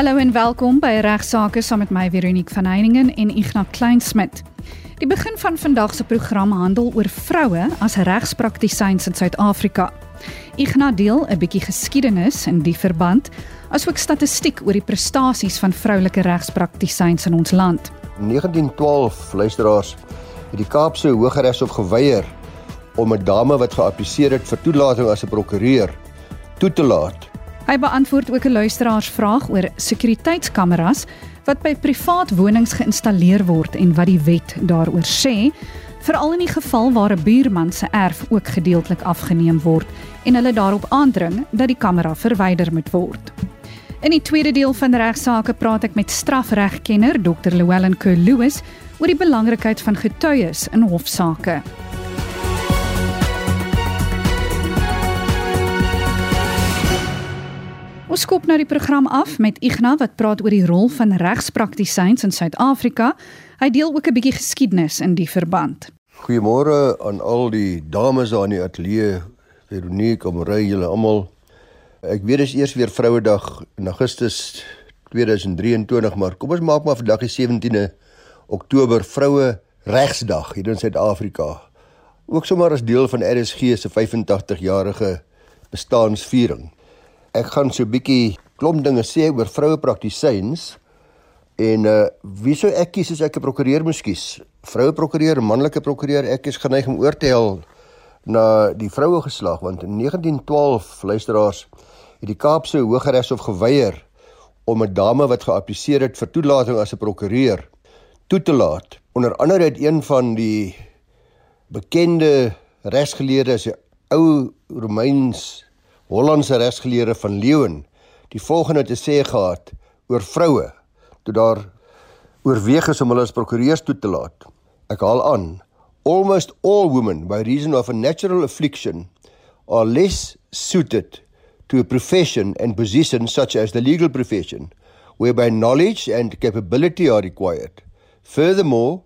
Hallo en welkom by Regsake saam met my Veronique van Heiningen en Ignas Kleinsmid. Die begin van vandag se program handel oor vroue as regspraktisyns in Suid-Afrika. Ignas deel 'n bietjie geskiedenis in die verband, asook statistiek oor die prestasies van vroulike regspraktisyns in ons land. In 1912, luisteraars, het die Kaapse Hooggeregshof geweier om 'n dame wat geappliseer het vir toelating as 'n prokureur toe te laat. Hy beantwoord ook 'n luisteraarsvraag oor sekuriteitskameras wat by privaat wonings geïnstalleer word en wat die wet daaroor sê, veral in die geval waar 'n buurman se erf ook gedeeltelik afgeneem word en hulle daarop aandring dat die kamera verwyder moet word. In die tweede deel van regsaake praat ek met strafregkenner Dr. Llewellyn Kerr-Lewis oor die belangrikheid van getuies in hofsaake. Ons skop nou die program af met Ignas wat praat oor die rol van regspraktisyns in Suid-Afrika. Hy deel ook 'n bietjie geskiedenis in die verband. Goeiemôre aan al die dames daar in die ateljee, Veronique, Omrey, julle almal. Ek weet dis eers weer Vrouedag in Augustus 2023, maar kom ons maak maar vandag die 17de Oktober Vroue Regsdag hier in Suid-Afrika. Ook sommer as deel van RSG se 85-jarige bestaansviering ek gaan so 'n bietjie klomp dinge sê oor vroue praktisyns en uh wie sou ek kies as ek 'n prokureur moes kies? Vroue prokureur, manlike prokureur, ek is geneig om oor te hel na die vroue geslag want in 1912 luisteraars het die Kaapse Hooggeregshof geweier om 'n dame wat geappliseer het vir toelating as 'n prokureur toe te laat. Onder andere het een van die bekende regsgeleerdes, 'n ou Romeins Hollandse regsgeleerde van Leeuwen die volgende te sê gehad oor vroue toe daar oorweeg is om hulle as prokureurs toe te laat. Ek haal aan: Almost all women by reason of a natural affliction are less suited to a profession and position such as the legal profession whereby knowledge and capability are required. Furthermore,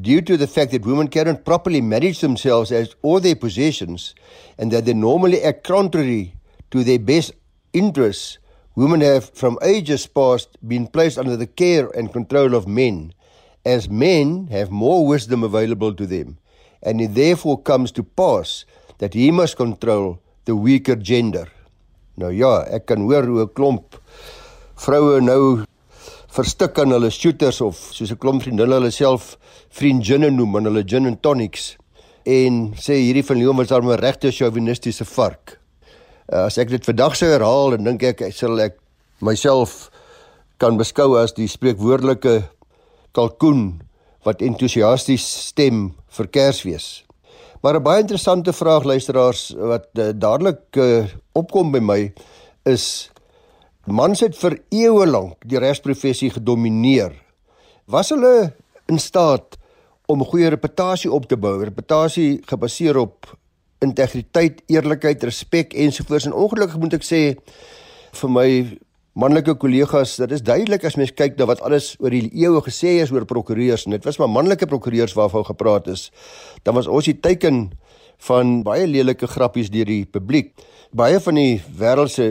due to the fact that women cannot properly manage themselves as or their possessions and that they normally act contrary to their best interests, women have from ages past been placed under the care and control of men, as men have more wisdom available to them, and it therefore comes to pass that he must control the weaker gender. Nou ja, ek kan hoor hoe 'n klomp vroue nou verstik aan hulle shooters of soos 'n klomp vriendinne hulle self vriendinne noem, aan hulle gin and tonics en sê hierdie van Leon was daar 'n regte chauvinistiese vark. Uh, as ek dit vandag sou herhaal, dan dink ek sal ek myself kan beskou as die spreekwoordelike kalkoen wat entoesiasties stem vir Kersfees. Maar 'n baie interessante vraag luisteraars wat uh, dadelik uh, opkom by my is mans het vir eeue lank die regsprofessie gedomeineer. Was hulle in staat om 'n goeie reputasie op te bou, reputasie gebaseer op integriteit, eerlikheid, respek ensovoorts. En ongelukkig moet ek sê vir my manlike kollegas, dit is duidelik as mens kyk na wat alles oor die eeue gesê is oor prokureurs en dit was maar manlike prokureurs waarvan gepraat is. Dan was ons die teiken van baie lelike grappies deur die publiek. Baie van die wêreld se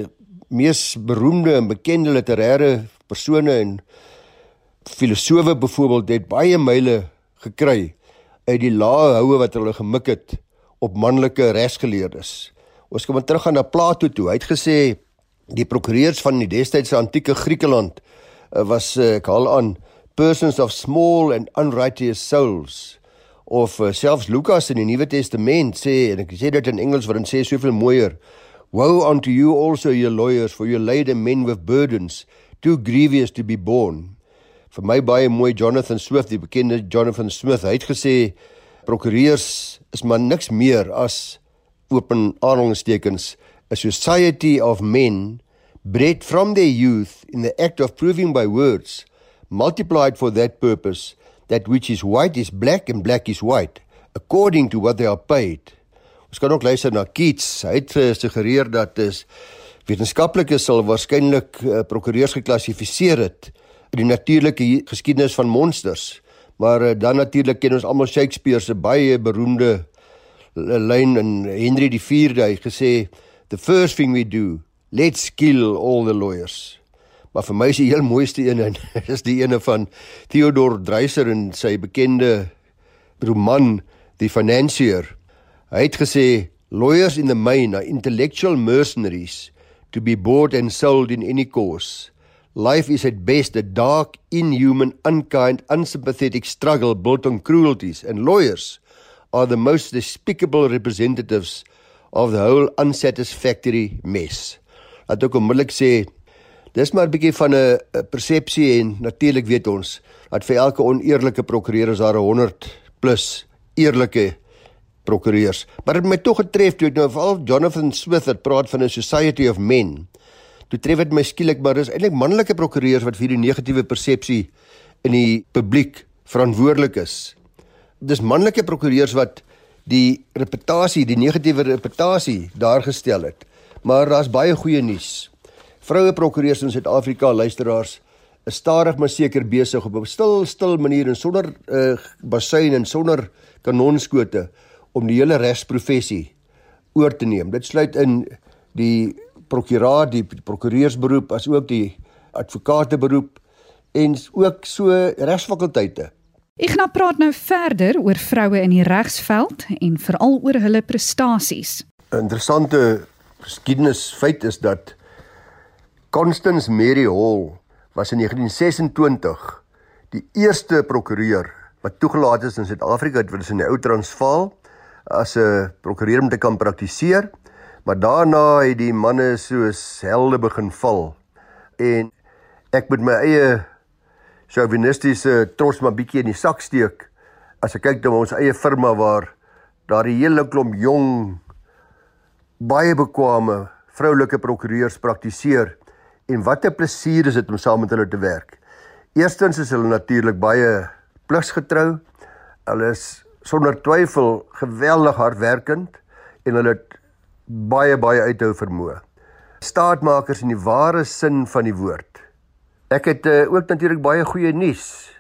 mees beroemde en bekende literêre persone en filosowe byvoorbeeld het baie myle gekry uit die lae houe wat hulle gemik het op manlike regsgeleerdes. Ons kom terug aan na Plato toe. Hy het gesê die prokureurs van die destydse antieke Griekeland uh, was uh, ek haal aan persons of small and unrighteous souls of uh, selfs Lukas in die Nuwe Testament sê en ek sê dit in Engels want dit sê soveel mooier woe unto you also your lawyers for you laden men with burdens too grievous to be borne vir my baie mooi Jonathan Swift die bekende Jonathan Smith hy het gesê prokureurs is maar niks meer as open aanhalingstekens a society of men bred from their youth in the act of proving by words multiplied for that purpose that which is white is black and black is white according to what they are paid. Ons kan ook luister na Keats. Hy het gesuggereer dat is wetenskaplikes sal waarskynlik uh, prokureurs geklassifiseer het in die natuurlike geskiedenis van monsters Maar uh, dan natuurlik ken ons almal Shakespeare se baie beroemde lyn in Henry die 4de hy gesê the first thing we do let's kill all the lawyers. Maar vir my is die heel mooiste een en is die ene van Theodor Dreiser in sy bekende roman The Financier. Hy het gesê lawyers in the main are intellectual mercenaries to be bought and sold in any cause. Life is at best a dark, inhuman, unkind, unsympathetic struggle built on cruelties, and lawyers are the most despicable representatives of the whole unsatisfactory mess. Laat ek onmiddellik sê, dis maar 'n bietjie van 'n persepsie en natuurlik weet ons dat vir elke oneerlike prokureur is daar 'n 100 plus eerlike prokureurs. Maar dit het my tog getref toe ek nou veral Jonathan Smith het praat van 'n society of men. Toe tref dit my skielik maar dis eintlik manlike prokureurs wat vir die negatiewe persepsie in die publiek verantwoordelik is. Dis manlike prokureurs wat die reputasie, die negatiewe reputasie daar gestel het. Maar daar's baie goeie nuus. Vroue prokureurs in Suid-Afrika luisteraars is stadig maar seker besig op 'n stil stil manier en sonder uh, eh, bassein en sonder kanonskote om die hele regsprofessie oor te neem. Dit sluit in die prokuraat, die prokureursberoep as ook die advokateberoep en ook so regsfakulteite. Ek gaan praat nou verder oor vroue in die regsveld en veral oor hulle prestasies. 'n Interessante geskiedenisfeit is dat Constance Mary Hall was in 1926 die eerste prokureur wat toegelaat is in Suid-Afrika, dit was in die ou Transvaal as 'n prokureur om te kan praktiseer. Maar daarna het die manne soos helde begin val. En ek met my eie chauvinistiese trots maar bietjie in die sak steek as ek kyk na ons eie firma waar daar 'n hele klomp jong baie bekwame vroulike prokureurs praktiseer en wat 'n plesier is dit om saam met hulle te werk. Eerstens is hulle natuurlik baie pligsgetrou. Hulle is sonder twyfel geweldig hardwerkend en hulle het baie baie uithou vermoë. Staatmakers in die ware sin van die woord. Ek het uh, ook natuurlik baie goeie nuus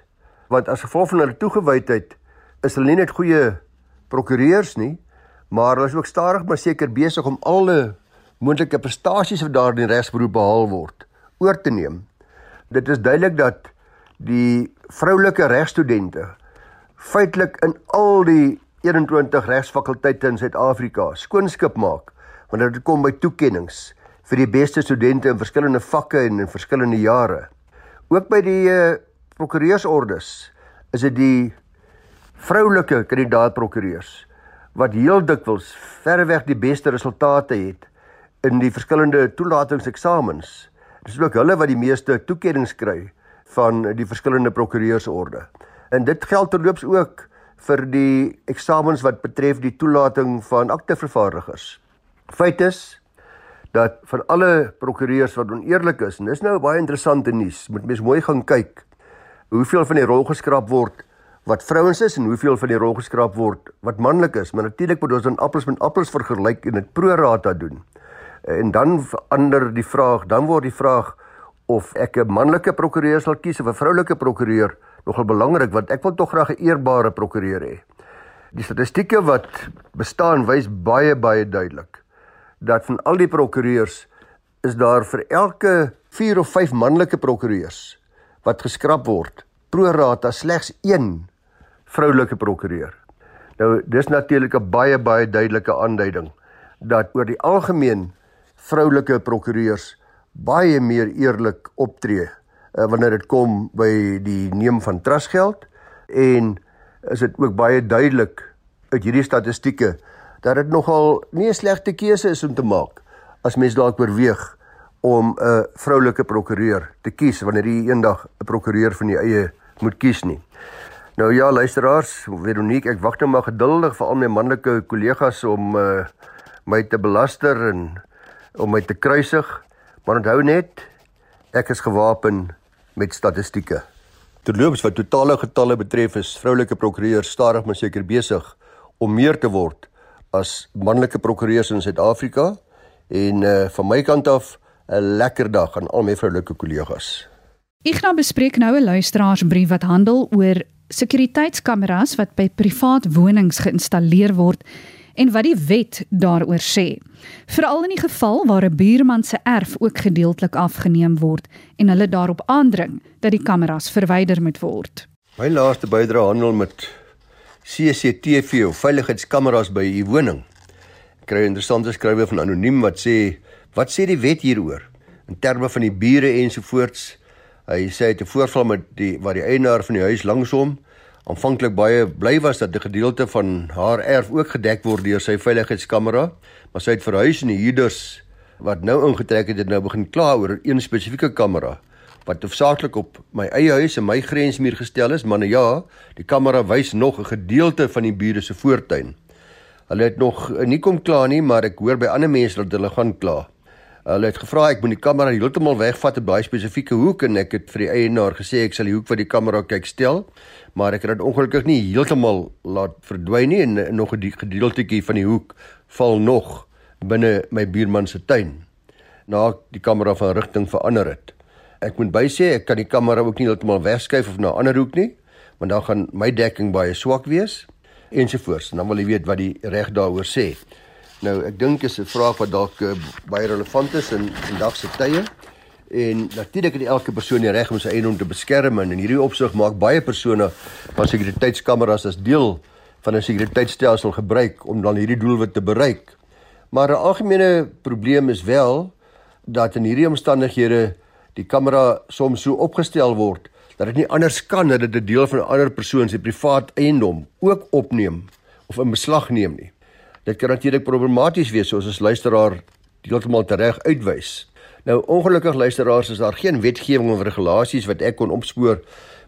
want as gevolg van hulle toegewydheid is hulle nie net goeie prokureurs nie, maar hulle is ook stadig maar seker besig om alle moontlike prestasies wat daar in die regsberoep behaal word oor te neem. Dit is duidelik dat die vroulike regstudente feitelik in al die 21 regsfakulteite in Suid-Afrika skoonskip maak wanneer dit kom by toekenninge vir die beste studente in verskillende vakke en in verskillende jare. Ook by die uh, prokureursordes is dit die vroulike kandidaat-prokureurs wat heel dikwels verreweg die beste resultate het in die verskillende toelatingseksamens. Dit is ook hulle wat die meeste toekenninge kry van die verskillende prokureursorde. En dit geld terloops ook vir die eksamens wat betref die toelating van aktevervaardigers. Feit is dat van alle prokureurs wat oneerlik is, en dis nou baie interessante nuus, moet mens mooi gaan kyk hoeveel van die rol geskraap word wat vrouens is en hoeveel van die rol geskraap word wat manlik is, maar natuurlik moet ons dan appels met appels vergelyk en dit pro rata doen. En dan verander die vraag, dan word die vraag of ek 'n manlike prokureur sal kies of 'n vroulike prokureur nogal belangrik want ek wil tog graag 'n eerbare prokureur hê. Die statistieke wat bestaan wys baie baie duidelik dat van al die prokureurs is daar vir elke 4 of 5 manlike prokureurs wat geskraap word, pro rata slegs 1 vroulike prokureur. Nou dis natuurlik 'n baie baie duidelike aanduiding dat oor die algemeen vroulike prokureurs baie meer eerlik optree uh, wanneer dit kom by die neem van trustgeld en is dit ook baie duidelik uit hierdie statistieke dat dit nogal nie 'n slegte keuse is om te maak as mens dalk oorweeg om 'n vroulike prokureur te kies wanneer jy eendag 'n prokureur van die eie moet kies nie. Nou ja, luisteraars, Veronique, ek wag nou maar geduldig vir al my manlike kollegas om uh, my te belaster en om my te kruisig. Maar onthou net, ek is gewapen met statistieke. Terloops wat totale getalle betref is vroulike prokureurs stadig maar seker besig om meer te word as manlike prokureurs in Suid-Afrika en uh, van my kant af 'n lekker dag aan al my vroulike kollegas. Ek gaan bespreek nou 'n luisteraarsbrief wat handel oor sekuriteitskameras wat by privaat wonings geïnstalleer word en wat die wet daaroor sê. Veral in die geval waar 'n buurman se erf ook gedeeltelik afgeneem word en hulle daarop aandring dat die kameras verwyder moet word. My laaste bydrae handel met CCTV of veiligheidskameras by u woning. Ek kry interessante skrywe van anoniem wat sê, "Wat sê die wet hieroor in terme van die bure ensovoorts?" Hy sê hy het 'n voorval met die wat die eienaar van die huis langsom aanvanklik baie bly was dat 'n gedeelte van haar erf ook gedek word deur sy veiligheidskamera, maar sy het verhuis en die huurders wat nou ingetrek het, het nou begin kla oor een spesifieke kamera wat hoofsaaklik op my eie huis en my grensmuur gestel is, maar nou ja, die kamera wys nog 'n gedeelte van die bure se voortuin. Hulle het nog nie kom klaar nie, maar ek hoor by ander mense dat hulle gaan klaar. Hulle het gevra ek moet die kamera heeltemal wegvat op daai spesifieke hoek en ek het vir die eienaar gesê ek sal die hoek wat die kamera kyk stel, maar ek het dit ongelukkig nie heeltemal laat verdwyn nie en nog 'n gedeeltetjie van die hoek val nog binne my buurman se tuin. Na die kamera van rigting verander het. Ek moet bysê ek kan die kamera ook nie heeltemal wegskuif of na 'n ander hoek nie, want dan gaan my dekking baie swak wees ensovoorts. Dan wil jy weet wat die reg daaroor sê. Nou, ek dink is 'n vraag wat dalk uh, baie relevant is in vandag se tye. En natuurlik het elke persoon die reg om sy eienaam te beskerm en in hierdie opsig maak baie persone van sekuriteitskameras as deel van 'n sekuriteitstelsel gebruik om dan hierdie doelwit te bereik. Maar 'n algemene probleem is wel dat in hierdie omstandighede die kamera soms so opgestel word dat dit nie anders kan dat dit 'n deel van 'n ander persoon se privaat eiendom ook opneem of in beslag neem nie. Dit kan natuurlik problematies wees soos ons luisteraar heeltemal tereg uitwys. Nou ongelukkig luisteraars is daar geen wetgewing of regulasies wat ek kon opspoor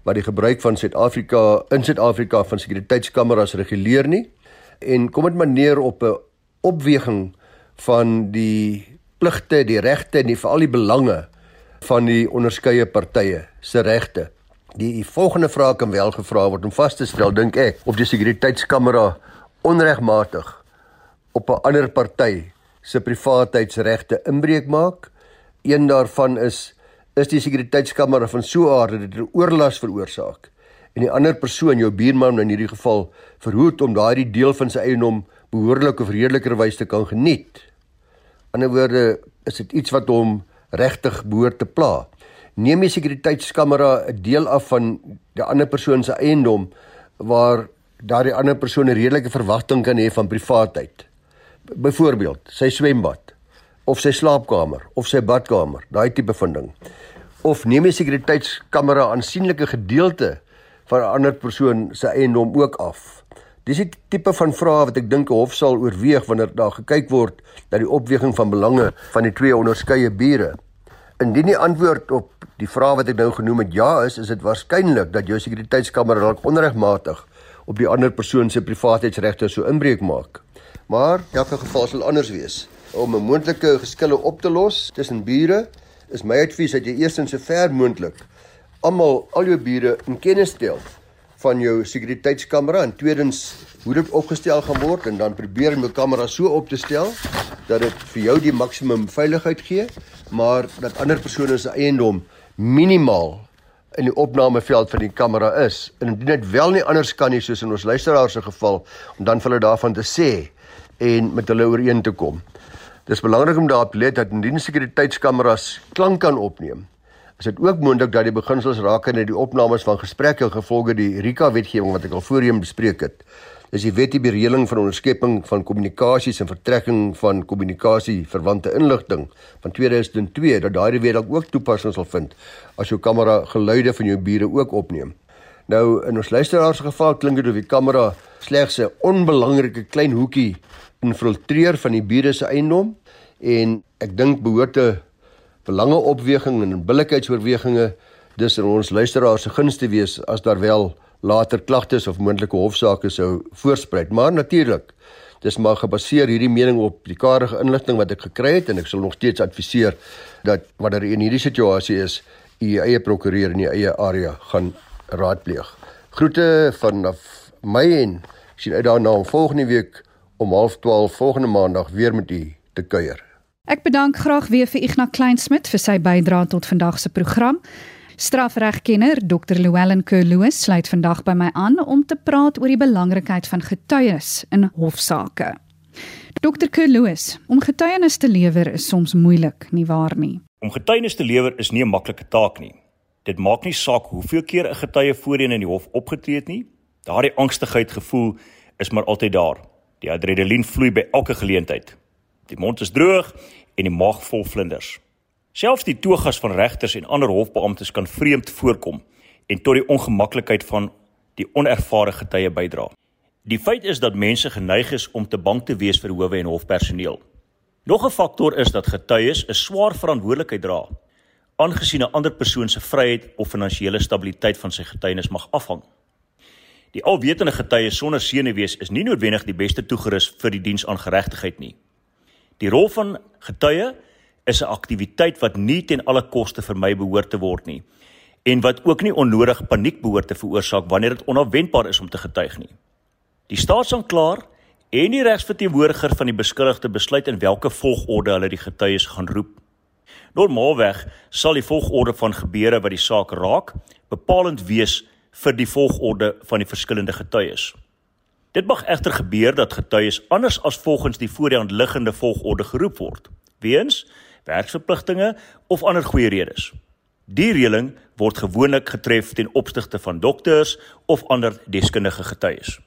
wat die gebruik van Suid-Afrika in Suid-Afrika van sekuriteitskameras reguleer nie. En kom dit maar neer op 'n opweging van die pligte, die regte en die veral die belange van die onderskeie partye se regte. Die volgende vraag kan wel gevra word om vas te stel dink ek of die sekuriteitskamera onregmatig op 'n ander party se privaatheidsregte inbreuk maak. Een daarvan is is die sekuriteitskamera van so 'n aard dat dit oorlas veroorsaak en die ander persoon, jou buurman in hierdie geval, verhoed om daardie deel van sy eiendom behoorlik of redelikerwys te kan geniet. In 'n woorde, is dit iets wat hom regtig behoort te pla. Neem die sekuriteitskamera 'n deel af van die ander persoon se eiendom waar daardie ander persoon 'n redelike verwagting kan hê van privaatheid byvoorbeeld sy swembad of sy slaapkamer of sy badkamer, daai tipe van ding. Of neem jy sekuriteitskamera aansienlike gedeelte van 'n ander persoon se eiendom ook af. Dis 'n tipe van vraag wat ek dink 'n hof sal oorweeg wanneer daar gekyk word na die opweging van belange van die twee onderskeie bure. Indien die antwoord op die vraag wat ek nou genoem het ja is, is dit waarskynlik dat jou sekuriteitskamera dalk onregmatig op die ander persoon se privaatheidsregte sou inbreuk maak. Maar in elke geval sal anders wees. Om 'n moontlike geskille op te los tussen bure, is my advies dat jy eerstens so ver moontlik almal al jou bure in kennis stel van jou sekuriteitskamera en tweedens hoe dit opgestel gaan word en dan probeer om jou kamera so op te stel dat dit vir jou die maksimum veiligheid gee, maar dat ander persone se eiendom minimaal in die opnameveld van die kamera is. En indien dit wel nie anders kan nie soos in ons luisteraar se geval om dan vir hulle daarvan te sê en met hulle ooreen te kom. Dis belangrik om daarop te let dat indien sekuriteitskameras klank kan opneem, is dit ook moontlik dat die beginsels rakende die opnames van gesprekke gevolge die RICA wetgewing wat ek al voorheen bespreek het. Dis die wet die beredeling van onderskepping van kommunikasies en vertrekking van kommunikasie verwante inligting van 2002 dat daardie wet ook toepassing sal vind as jou kamera geluide van jou bure ook opneem. Nou in ons luisteraars geval klink dit of die kamera slegs 'n onbelangrike klein hoekie infiltreer van die bure se eiendom en ek dink behoort 'n belange opweging en billikheidsoorwegings dis in ons luisteraars se gunste wees as daar wel later klagtes of moontlike hofsaake sou voorspruit maar natuurlik dis maar gebaseer hierdie mening op die karige inligting wat ek gekry het en ek sal nog steeds adviseer dat wanneer in hierdie situasie is u eie prokureur in u eie area gaan raadpleeg groete vanaf my en sien uit daarna om volgende week om 12:30 volgende maandag weer met u te kuier. Ek bedank graag weer vir Ignas Kleinsmid vir sy bydrae tot vandag se program. Strafregkenner Dr. Llewellyn Kerloos sluit vandag by my aan om te praat oor die belangrikheid van getuies in hofsaake. Dr. Kerloos, om getuienis te lewer is soms moeilik, nie waar nie? Om getuienis te lewer is nie 'n maklike taak nie. Dit maak nie saak hoeveel keer 'n getuie voorheen in die hof opgetree het nie. Daardie angstigheid gevoel is maar altyd daar. Die adrenalien vloei by elke geleentheid. Die mond is droog en die maag vol vlinders. Selfs die togas van regters en ander hofbeamptes kan vreemd voorkom en tot die ongemaklikheid van die onervare getuie bydra. Die feit is dat mense geneig is om te bang te wees vir howe en hofpersoneel. Nog 'n faktor is dat getuies 'n swaar verantwoordelikheid dra, aangesien 'n ander persoon se vryheid of finansiële stabiliteit van sy getuienis mag afhang. Die alwetende getuie sonder senuwees is nie noodwendig die beste toegerus vir die diens aan geregtigheid nie. Die rol van getuie is 'n aktiwiteit wat nie ten alle koste vermy behoort te word nie en wat ook nie onnodig paniek behoort te veroorsaak wanneer dit onverwendbaar is om te getuig nie. Die staatsanklaer en die regsverteenwoordiger van die beskuldigde besluit in watter volgorde hulle die getuies gaan roep. Normaalweg sal die volgorde van gebeure wat die saak raak bepalend wees vir die volgorde van die verskillende getuies. Dit mag egter gebeur dat getuies anders as volgens die voorhand liggende volgorde geroep word, weens werksverpligtinge of ander goeie redes. Die reëling word gewoonlik getref ten opsigte van dokters of ander deskundige getuies.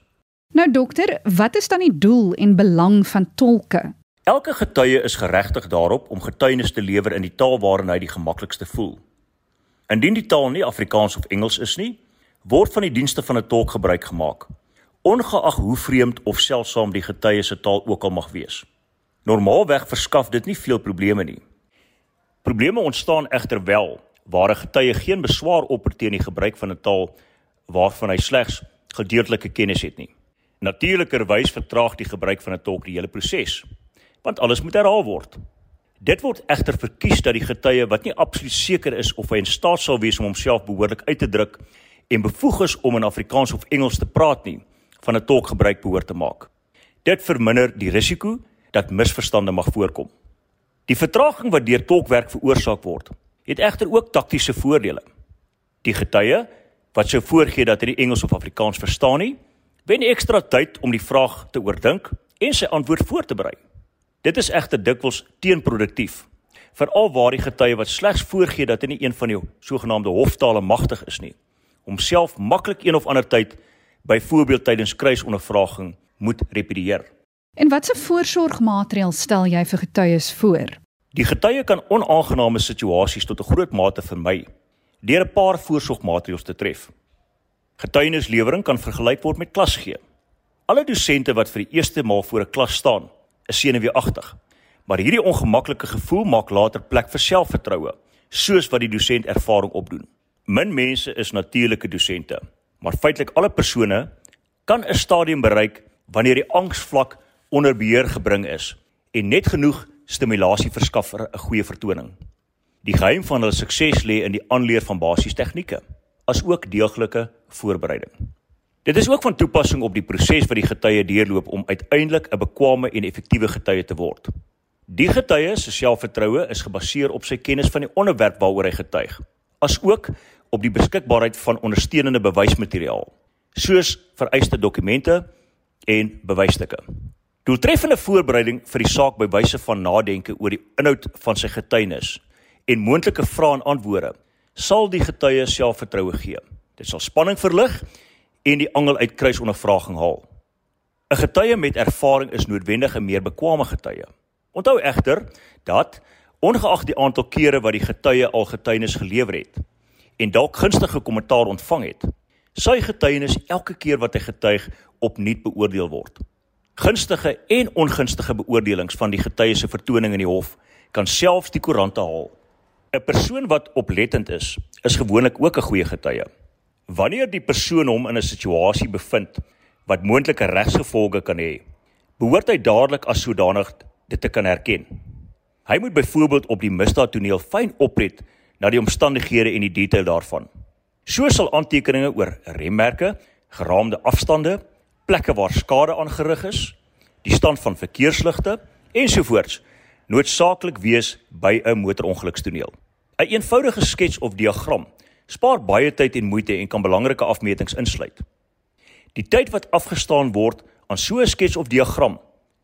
Nou dokter, wat is dan die doel en belang van tolke? Elke getuie is geregtig daarop om getuienis te lewer in die taal waarin hy die gemaklikste voel. Indien die taal nie Afrikaans of Engels is nie, word van die dienste van 'n tolk gebruik gemaak, ongeag hoe vreemd of selfsaam die getuie se taal ook al mag wees. Normaalweg verskaf dit nie veel probleme nie. Probleme ontstaan egter wel waar 'n getuie geen beswaar opper teen die gebruik van 'n taal waarvan hy slegs gedeeltelike kennis het nie. Natuurlikerwys vertraag die gebruik van 'n tolk die hele proses, want alles moet herhaal word. Dit word egter verkies dat die getuie wat nie absoluut seker is of hy in staat sal wees om homself behoorlik uit te druk en bevoeg is om in Afrikaans of Engels te praat nie, van 'n tolk gebruik behoort te maak. Dit verminder die risiko dat misverstande mag voorkom. Die vertraging wat deur tolkwerk veroorsaak word, het egter ook taktiese voordele. Die getuie wat sou voorgee dat hy die Engels of Afrikaans verstaan nie, wen ekstra tyd om die vraag te oordink en sy antwoord voor te berei. Dit is egter dikwels teenproduktief, veral waar die getuie wat slegs voorgee dat hy nie een van die sogenaamde hoftale magtig is nie, homself maklik een of ander tyd byvoorbeeld tydens kruisondervraging moet repedieer. En watse voorsorgmaatreëls stel jy vir getuies voor? Die getuie kan onaangename situasies tot 'n groot mate vermy deur 'n paar voorsorgmaatreëls te tref. Getuienislewering kan vergelyk word met klasgee. Alle dosente wat vir die eerste maal voor 'n klas staan, is senuweeagtig. Maar hierdie ongemaklike gevoel maak later plek vir selfvertroue, soos wat die dosent ervaring opdoen. Min mense is natuurlike dosente, maar feitelik alle persone kan 'n stadium bereik wanneer die angsvlak onder beheer gebring is en net genoeg stimulasie verskaf vir 'n goeie vertoning. Die geheim van hulle sukses lê in die aanleer van basiese tegnieke, asook deeglike voorbereiding. Dit is ook van toepassing op die proses wat die getuie deurloop om uiteindelik 'n bekwame en effektiewe getuie te word. Die getuie se selfvertroue is gebaseer op sy kennis van die onderwerp waaroor hy getuig, asook op die beskikbaarheid van ondersteunende bewysmateriaal, soos vereiste dokumente en bewysstukke. Doeltreffende voorbereiding vir die saak by wyse van nadenke oor die inhoud van sy getuienis en moontlike vrae en antwoorde sal die getuie selfvertroue gee. Dit sal spanning verlig en die angel uit kruisondervraging haal. 'n Getuie met ervaring is noodwendig 'n meer bekwame getuie. Onthou egter dat ongeag die aantal kere wat die getuie al getuienis gelewer het, en dalk gunstige kommentaar ontvang het, sy getuienis elke keer wat hy getuig opnuut beoordeel word. Gunstige en ongunstige beoordelings van die getuie se vertoning in die hof kan selfs die koerante haal. 'n Persoon wat oplettend is, is gewoonlik ook 'n goeie getuie. Wanneer die persoon hom in 'n situasie bevind wat moontlike regsgevolge kan hê, behoort hy dadelik as sodanig dit te kan herken. Hy moet byvoorbeeld op die misdaadtoneel fyn oplet na die omstandighede en die detail daarvan. So sal aantekeninge oor remmerke, geraamde afstande, plekke waar skade aangerig is, die stand van verkeersligte ensovoorts noodsaaklik wees by 'n motorongelukstoneel. 'n een Eenvoudige skets of diagram spaar baie tyd en moeite en kan belangrike afmetings insluit. Die tyd wat afgestaan word aan so 'n skets of diagram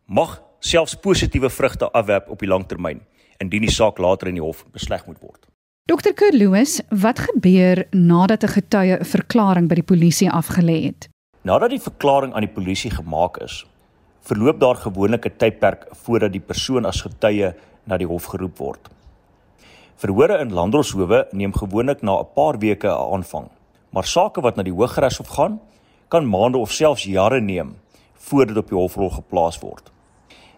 mag selfs positiewe vrugte afwerp op die langtermyn indien die saak later in die hof besleg moet word. Dr. Kurt Lewis, wat gebeur nadat 'n getuie 'n verklaring by die polisie afgelê het? Nadat die verklaring aan die polisie gemaak is, verloop daar gewoonlik 'n tydperk voordat die persoon as getuie na die hof geroep word. Verhore in landdroshowe neem gewoonlik na 'n paar weke 'n aanvang, maar sake wat na die Hooggeregshof gaan, kan maande of selfs jare neem voordat op die hofrol geplaas word.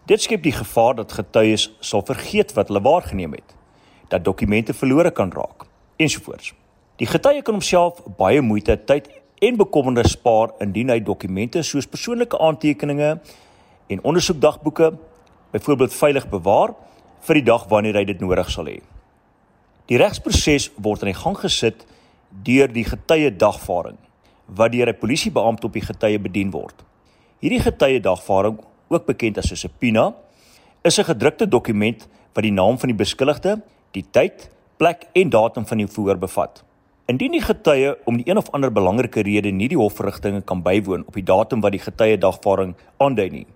Dit skep die gevaar dat getuies sal vergeet wat hulle waargeneem het, dat dokumente verlore kan raak ensovoorts. Die getuie kan homself baie moeite, tyd en bekommernis spaar indien hy dokumente soos persoonlike aantekeninge en ondersoekdagboeke byvoorbeeld veilig bewaar vir die dag wanneer hy dit nodig sal hê. Die regsproses word aan die gang gesit deur die getuie dagvaarding wat deur 'n polisiebeampte op die getuie bedien word. Hierdie getuie dagvaarding ook bekend as 'n subpoena, is 'n gedrukte dokument wat die naam van die beskuldigde, die tyd, plek en datum van die verhoor bevat. Indien die getuie om die een of ander belangrike rede nie die hofverrigtinge kan bywoon op die datum wat die getuie dagvaarding aandui nie,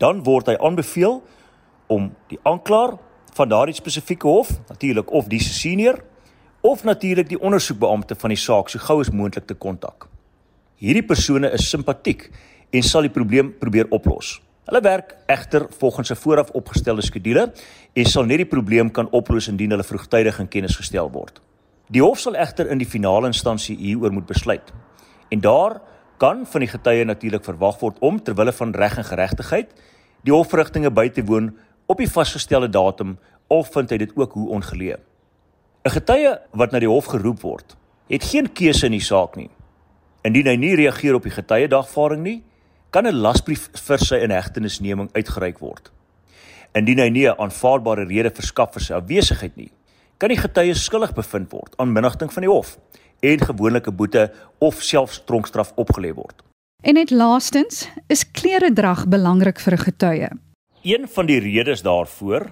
dan word hy aanbeveel om die aanklaer van daardie spesifieke hof, natuurlik of die senior of natuurlik die ondersoekbeampte van die saak so gou as moontlik te kontak. Hierdie persone is simpatiek en sal die probleem probeer oplos. Hulle werk egter volgens 'n vooraf opgestelde skedule en sal net die probleem kan oplos indien hulle vroegtydig in kennis gestel word. Die hof sal egter in die finale instansie hieroor moet besluit. En daar kan van die getuie natuurlik verwag word om ter wille van reg en geregtigheid die hofverrigtinge by te woon op die vasgestelde datum of vind hy dit ook hoe ongeleë. 'n Getuie wat na die hof geroep word, het geen keuse in die saak nie. Indien hy nie reageer op die getuie dagvaarding nie, kan 'n lasbrief vir sy inhegtenisneming uitgereik word. Indien hy nie 'n aanvaarbare rede verskaf vir sy afwesigheid nie, kan die getuie skuldig bevind word aan minagting van die hof en gewoonlike boete of selfs tronkstraf opgelê word. En net laastens, is kleredrag belangrik vir 'n getuie? Een van die redes daarvoor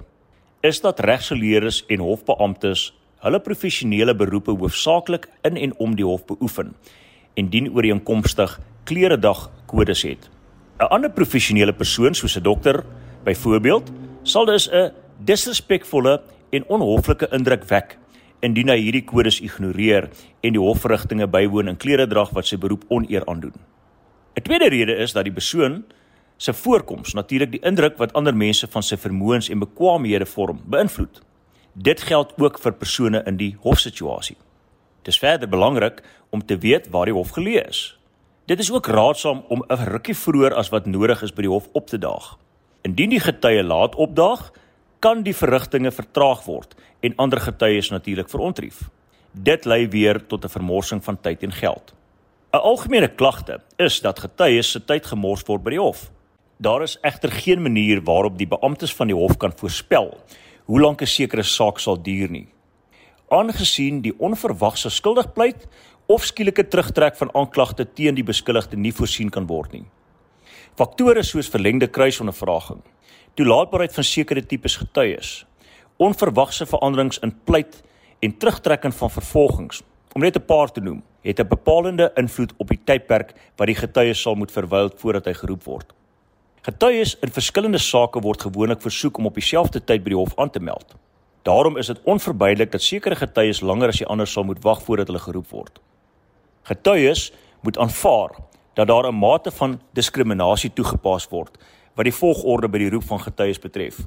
is dat regsgeleerdes en hofbeamptes hulle professionele beroepe hoofsaaklik in en om die hof beoefen en dien ooreenkomstig kleredag kodes het. 'n Ander professionele persoon soos 'n dokter byvoorbeeld sal dus 'n disrespekvolle en onhoflike indruk wek indien hy hierdie kodes ignoreer en die hofverrigtinge bywoon in kleredrag wat sy beroep oneer aandoen. 'n Tweede rede is dat die persoon se voorkoms natuurlik die indruk wat ander mense van sy vermoëns en bekwaamhede vorm beïnvloed. Dit geld ook vir persone in die hofsituasie. Dit is verder belangrik om te weet waar die hof geleë is. Dit is ook raadsaam om 'n rukkie vroeër as wat nodig is by die hof op te daag. Indien die getuie laat opdaag, kan die verrigtinge vertraag word en ander getuies natuurlik verontrief. Dit lei weer tot 'n vermorsing van tyd en geld. 'n Algemene klagte is dat getuies se tyd gemors word by die hof. Daar is egter geen manier waarop die beamptes van die hof kan voorspel hoe lank 'n sekere saak sal duur nie. Aangesien die onverwagse skuldigpleit of skielike terugtrek van aanklagte teen die beskuldigde nie voorsien kan word nie. Faktore soos verlengde kruisondervraging, toelaatbaarheid van sekere tipes getuies, onverwagse veranderings in pleit en terugtrekking van vervolgings, om net 'n paar te noem, het 'n bepalende invloed op die tydperk wat die getuie sal moet verwyl voordat hy geroep word. Getuies in verskillende sake word gewoonlik versoek om op dieselfde tyd by die hof aan te meld. Daarom is dit onvermydelik dat sekere getuies langer as die ander sal moet wag voordat hulle geroep word. Getuies moet aanvaar dat daar 'n mate van diskriminasie toegepas word wat die volgorde by die roep van getuies betref,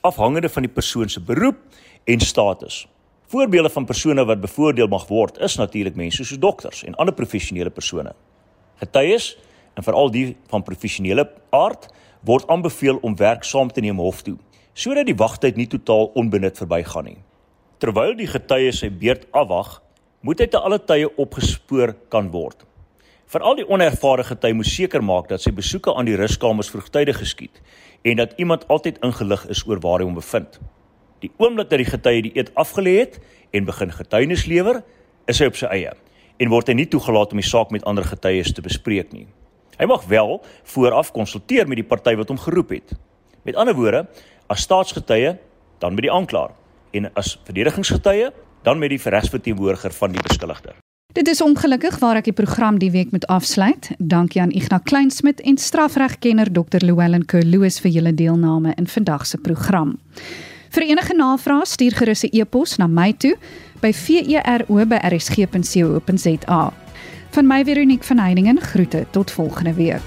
afhangende van die persoon se beroep en status. Voorbeelde van persone wat bevoordeel mag word is natuurlik mense soos dokters en ander professionele persone. Getuies, en veral die van professionele aard, word aanbeveel om werk saam te neem hof toe, sodat die wagtyd nie totaal onbenut verbygaan nie. Terwyl die getuie sy beurt afwag, moet hy te alle tye opgespoor kan word. Veral die onervare getuie moet seker maak dat sy besoeke aan die ruskamers vroegtydig geskied en dat iemand altyd ingelig is oor waar hy hom bevind. Die oomblik dat die getuie die eed afgelê het en begin getuienis lewer, is hy op sy eie en word hy nie toegelaat om die saak met ander getuies te bespreek nie. Hy mag wel vooraf konsulteer met die party wat hom geroep het. Met ander woorde, as staatsgetuie, dan met die aanklaer en as verdedigingsgetuie, dan met die regsverteenwoordiger van die beskuldigde. Dit is ongelukkig waar ek die program die week moet afsluit. Dankie aan Ignas Kleinsmid en strafregkenner Dr. Llewellyn Kerloos vir julle deelname in vandag se program. Vir enige navrae stuur gerus 'n e-pos na my toe by vero@rsg.co.za. Van my Veronique van Heiningen groete tot volgende week.